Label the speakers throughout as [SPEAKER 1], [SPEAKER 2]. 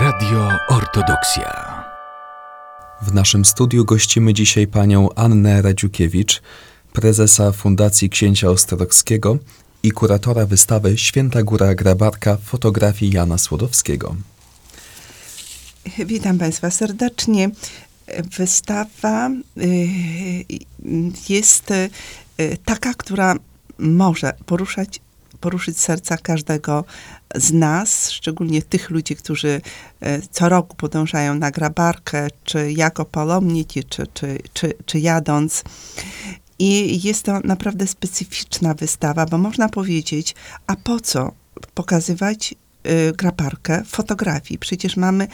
[SPEAKER 1] Radio Ortodoksja.
[SPEAKER 2] W naszym studiu gościmy dzisiaj panią Annę Radziukiewicz, prezesa Fundacji Księcia Ostrowskiego i kuratora wystawy Święta Góra Grabarka fotografii Jana Słodowskiego.
[SPEAKER 3] Witam Państwa serdecznie. Wystawa y, jest y, taka, która może poruszać, poruszyć serca każdego z nas, szczególnie tych ludzi, którzy y, co roku podążają na grabarkę, czy jako palomniki, czy, czy, czy, czy jadąc. I jest to naprawdę specyficzna wystawa, bo można powiedzieć, a po co pokazywać y, grabarkę fotografii? Przecież mamy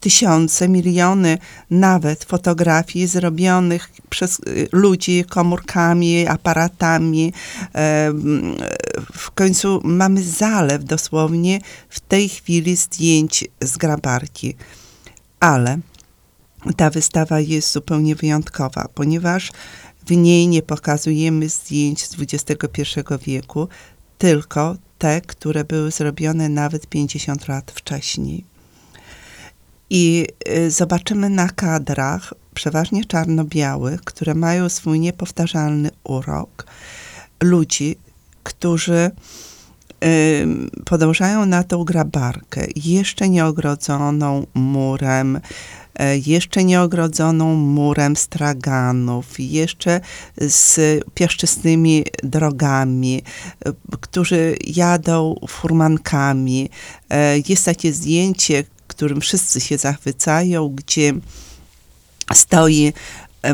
[SPEAKER 3] tysiące, miliony nawet fotografii zrobionych przez y, ludzi komórkami, aparatami. Em, W końcu mamy zalew dosłownie w tej chwili zdjęć z grabarki. Ale ta wystawa jest zupełnie wyjątkowa, ponieważ w niej nie pokazujemy zdjęć z XXI wieku, tylko te, które były zrobione nawet 50 lat wcześniej. I y, zobaczymy na kadrach, przeważnie czarno-białych, które mają swój niepowtarzalny urok, ludzi, którzy podążają na tą grabarkę, jeszcze nie ogrodzoną murem, e, jeszcze nie ogrodzoną murem straganów, jeszcze z piaszczystymi drogami, e, którzy jadą furmankami. E, Jest takie zdjęcie, którym wszyscy się zachwycają, gdzie stoi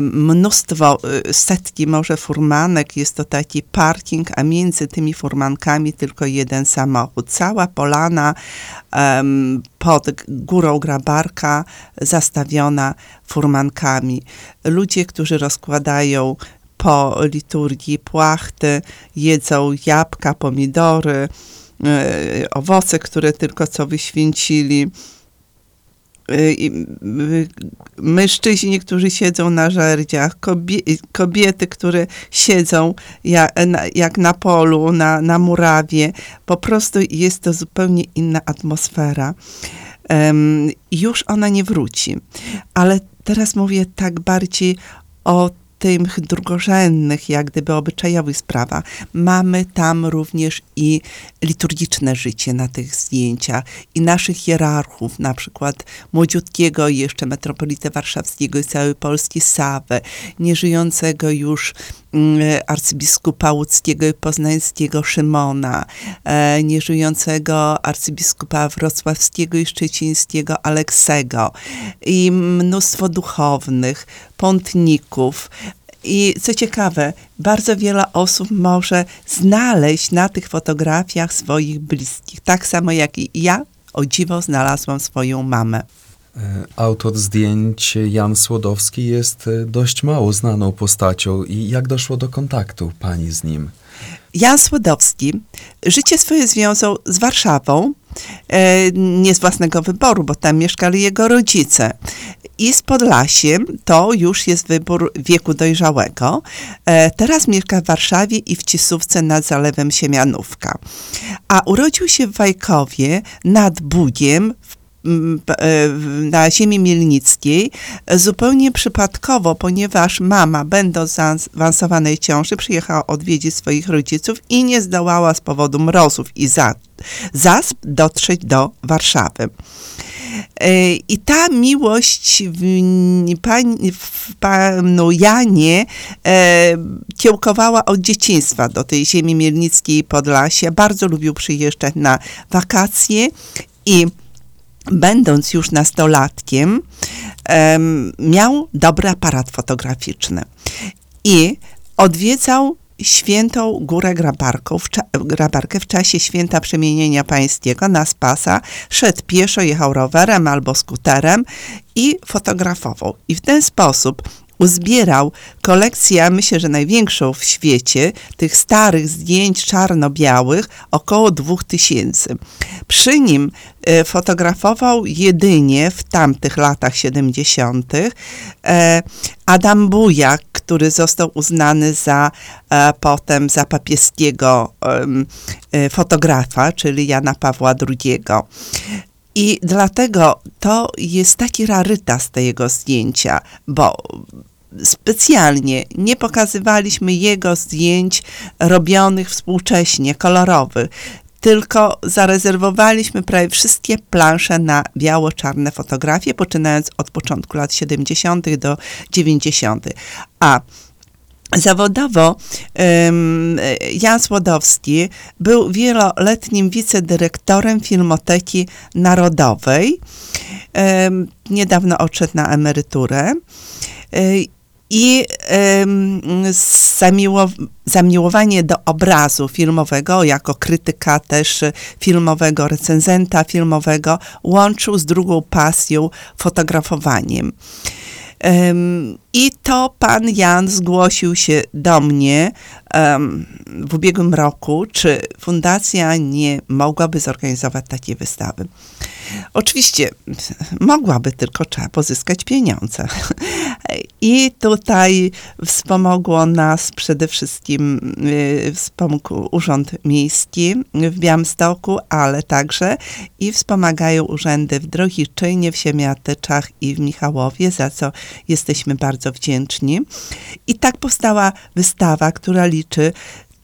[SPEAKER 3] mnóstwo, y, setki może furmanek, jest to taki parking, a między tymi furmankami tylko jeden samochód. Cała polana em, pod górą Grabarka zastawiona furmankami. Ludzie, którzy rozkładają po liturgii płachty, jedzą jabłka, pomidory, y, owoce, które tylko co wyświęcili. Mężczyźni, którzy siedzą na żerdziach, kobie, kobiety, które siedzą jak na, jak na polu, na, na murawie. Po prostu jest to zupełnie inna atmosfera. I już ona nie wróci. Ale teraz mówię tak bardziej o tych drugorzędnych, jak gdyby obyczajowych sprawach. Mamy tam również i liturgiczne życie na tych zdjęciach i naszych hierarchów, na przykład młodziutkiego jeszcze metropolitę warszawskiego i całej Polski Sawę, nieżyjącego już arcybiskupa łódzkiego i poznańskiego Szymona, e, nieżyjącego arcybiskupa wrocławskiego i szczecińskiego Aleksego i mnóstwo duchownych, pątników, i co ciekawe, bardzo wiele osób może znaleźć na tych fotografiach swoich bliskich. Tak samo jak i ja, o dziwo, znalazłam swoją mamę.
[SPEAKER 2] E, Autor zdjęć Jan Słodowski jest e, dość mało znaną postacią i jak doszło do kontaktu pani z nim?
[SPEAKER 3] Jan Słodowski życie swoje związał z Warszawą, e, nie z własnego wyboru, bo tam mieszkali jego rodzice. I z Podlasiem to już jest wybór wieku dojrzałego. Teraz mieszka w Warszawie i w Cisówce nad Zalewem Siemianówka. A urodził się w Wajkowie nad Bugiem w- na ziemi mielnickiej e, zupełnie przypadkowo, ponieważ mama, będąc w zaawansowanej ciąży, przyjechała odwiedzić swoich rodziców i nie zdołała z powodu mrozów i za, zasp dotrzeć do Warszawy. E, I ta miłość w, w panu Janie e, kiełkowała od dzieciństwa do tej ziemi mielnickiej Podlasia. Bardzo lubił przyjeżdżać na wakacje i będąc już nastolatkiem, em, miał dobry aparat fotograficzny i odwiedzał świętą Górę Grabarką w Grabarkę w czasie święta przemienienia pańskiego na Spasa. Szedł pieszo, jechał rowerem albo skuterem i fotografował. I w ten sposób uzbierał kolekcję, myślę, że największą w świecie, tych starych zdjęć czarno-białych, około 2000. Przy nim e, fotografował jedynie w tamtych latach 70. E, Adam Bujak, który został uznany za e, potem za papieskiego fotografa, czyli Jana Pawła II. I dlatego to jest taki rarytas tego zdjęcia, bo specjalnie nie pokazywaliśmy jego zdjęć robionych współcześnie, kolorowych, tylko zarezerwowaliśmy prawie wszystkie plansze na biało-czarne fotografie, poczynając od początku lat 70. do 90. A Zawodowo Jan Słodowski był wieloletnim wicedyrektorem Filmoteki Narodowej. Niedawno odszedł na emeryturę. Um, i zamiło, zamiłowanie do obrazu filmowego, jako krytyka też filmowego, recenzenta filmowego, łączył z drugą pasją fotografowaniem. I to pan Jan zgłosił się do mnie w ubiegłym roku, czy fundacja nie mogłaby zorganizować takiej wystawy. Oczywiście mogłaby, tylko trzeba pozyskać pieniądze. I tutaj wspomogło nas przede wszystkim, y, wspomógł Urząd Miejski w Białymstoku, ale także i wspomagają urzędy w Drohiczynie, w Siemiatyczach i w Michałowie, za co jesteśmy bardzo wdzięczni. I tak powstała wystawa, która liczy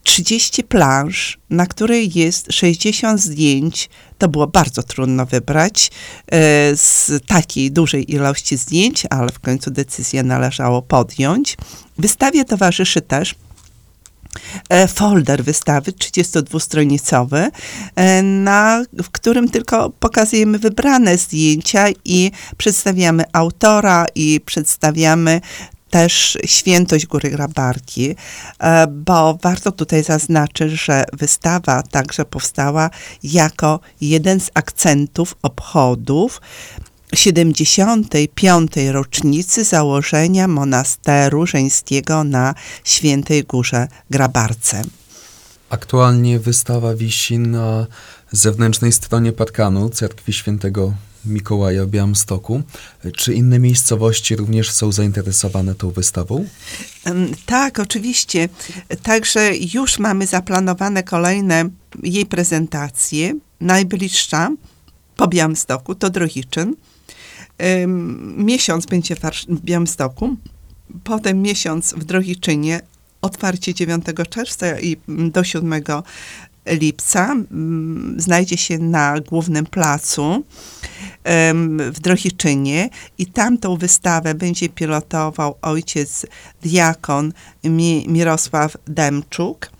[SPEAKER 3] 30 planż, na której jest 60 zdjęć. To było bardzo trudno wybrać e, z takiej dużej ilości zdjęć, ale w końcu decyzję należało podjąć. Wystawie towarzyszy też e, folder wystawy 32-stronicowy, e, na, w którym tylko pokazujemy wybrane zdjęcia i przedstawiamy autora i przedstawiamy też świętość Góry Grabarki, e, bo warto tutaj zaznaczyć, że wystawa także powstała jako jeden z akcentów obchodów 75. rocznicy założenia monasteru żeńskiego na Świętej Górze Grabarce.
[SPEAKER 2] Aktualnie wystawa wisi na zewnętrznej stronie parkanu Cerkwi Świętego Mikołaja w Białymstoku. Czy inne miejscowości również są zainteresowane tą wystawą?
[SPEAKER 3] Tak, oczywiście. Także już mamy zaplanowane kolejne jej prezentacje. Najbliższa po Białymstoku to Drohiczyn. Miesiąc będzie w Białymstoku, potem miesiąc w Drohiczynie, otwarcie 9 czerwca i do 7 lipca mm, znajdzie się na głównym placu w Drohiczynie i tamtą wystawę będzie pilotował ojciec diakon Mirosław Demczuk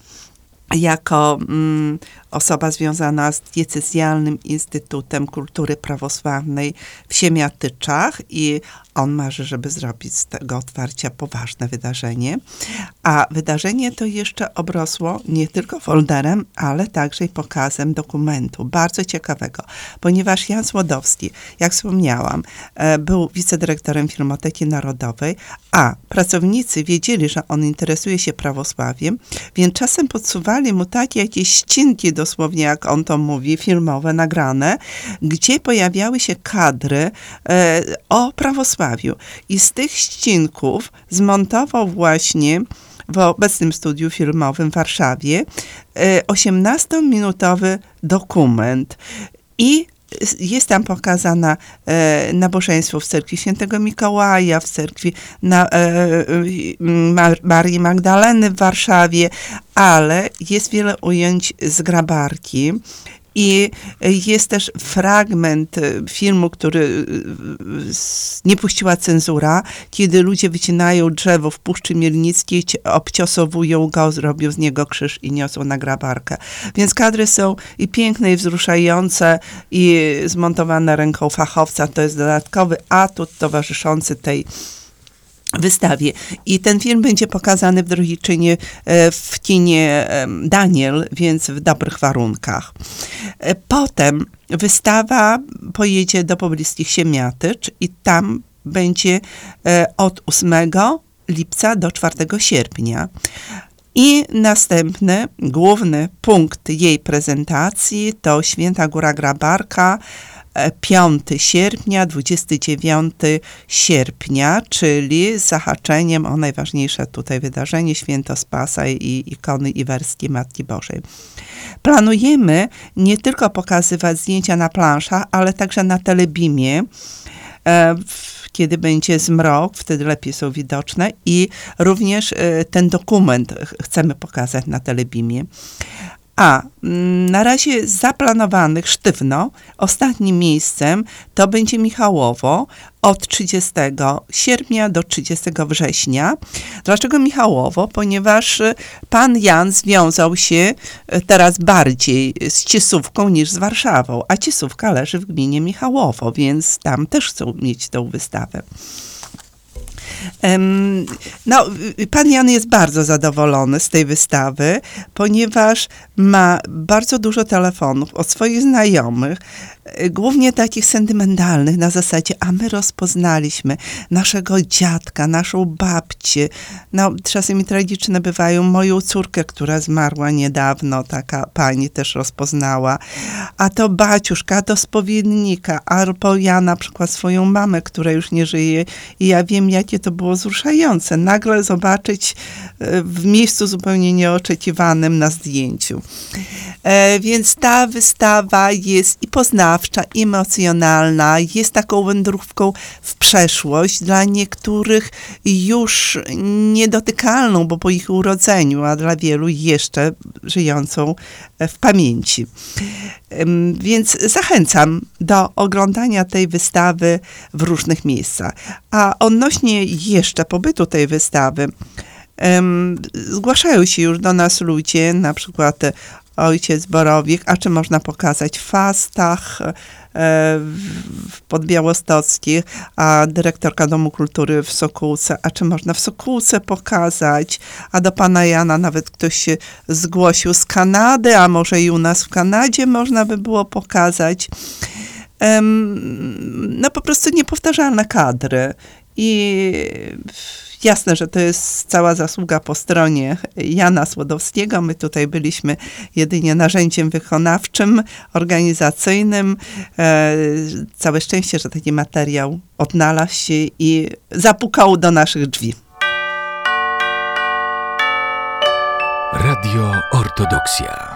[SPEAKER 3] jako mm, osoba związana z diecezjalnym Instytutem Kultury Prawosławnej w Siemiatyczach i on marzy, żeby zrobić z tego otwarcia poważne wydarzenie. A wydarzenie to jeszcze obrosło nie tylko folderem, ale także i pokazem dokumentu, bardzo ciekawego, ponieważ Jan Słodowski, jak wspomniałam, e, był wicedyrektorem Filmoteki Narodowej, a pracownicy wiedzieli, że on interesuje się prawosławiem, więc czasem podsuwali mu takie jakieś ścinki do dosłownie jak on to mówi, filmowe, nagrane, gdzie pojawiały się kadry e, o prawosławiu. I z tych ścinków zmontował właśnie w obecnym studiu filmowym w Warszawie 18-minutowy e, dokument. I jest tam pokazana e, nabożeństwo w cerkwi świętego Mikołaja, w cerkwi na, e, e Marii Magdaleny w Warszawie, ale jest wiele ujęć z grabarki. I jest też fragment filmu, który nie puściła cenzura, kiedy ludzie wycinają drzewo w Puszczy Mielnickiej, obciosowują go, zrobią z niego krzyż i niosą na grabarkę. Więc kadry są i piękne, i wzruszające, i zmontowane ręką fachowca. To jest dodatkowy atut towarzyszący tej wystawie. I ten film będzie pokazany w Drohiczynie e, w kinie Daniel, więc w dobrych warunkach. E, potem wystawa pojedzie do pobliskich Siemiatycz i tam będzie e, od 8 lipca do 4 sierpnia. I następny, główny punkt jej prezentacji to Święta Góra Grabarka, 5 sierpnia, 29 sierpnia, czyli z zahaczeniem o najważniejsze tutaj wydarzenie, święto Spasa i ikony iwerskiej Matki Bożej. Planujemy nie tylko pokazywać zdjęcia na planszach, ale także na telebimie. E, kiedy będzie zmrok, wtedy lepiej są widoczne i również e, ten dokument ch- chcemy pokazać na telebimie. A mm, na razie zaplanowanych sztywno, ostatnim miejscem to będzie Michałowo od 30 sierpnia do 30 września. Dlaczego Michałowo? Ponieważ y, pan Jan związał się y, teraz bardziej z Ciesówką niż z Warszawą, a Ciesówka leży w gminie Michałowo, więc tam też chcą mieć tą wystawę. No, pan Jan jest bardzo zadowolony z tej wystawy, ponieważ ma bardzo dużo telefonów od swoich znajomych, głównie takich sentymentalnych, na zasadzie, a my rozpoznaliśmy naszego dziadka, naszą babcię. No, czasami tragiczne bywają moją córkę, która zmarła niedawno, taka pani też rozpoznała. A to baciuszka, a to spowiednika, albo ja na przykład swoją mamę, która już nie żyje i ja wiem, jakie to było wzruszające. Nagle zobaczyć e, w miejscu zupełnie nieoczekiwanym na zdjęciu. E, Więc ta wystawa jest i poznawcza, emocjonalna, jest taką wędrówką w przeszłość, dla niektórych już niedotykalną, bo po ich urodzeniu, a dla wielu jeszcze żyjącą w pamięci. Więc zachęcam do oglądania tej wystawy w różnych miejscach. A odnośnie jeszcze pobytu tej wystawy, zgłaszają się już do nas ludzie, na przykład ojciec Borowik, a czy można pokazać w Fastach, e, w- Podbiałostockich, a dyrektorka Domu Kultury w Sokółce, a czy można w Sokółce pokazać, a do pana Jana nawet ktoś się zgłosił z Kanady, a może i u nas w Kanadzie można by było pokazać. No po prostu niepowtarzalne kadry i jasne, że to jest cała zasługa po stronie Jana Słodowskiego. My tutaj byliśmy jedynie narzędziem wykonawczym, organizacyjnym. E, całe szczęście, że taki materiał odnalazł się i zapukał do naszych drzwi.
[SPEAKER 1] Radio Ortodoksja.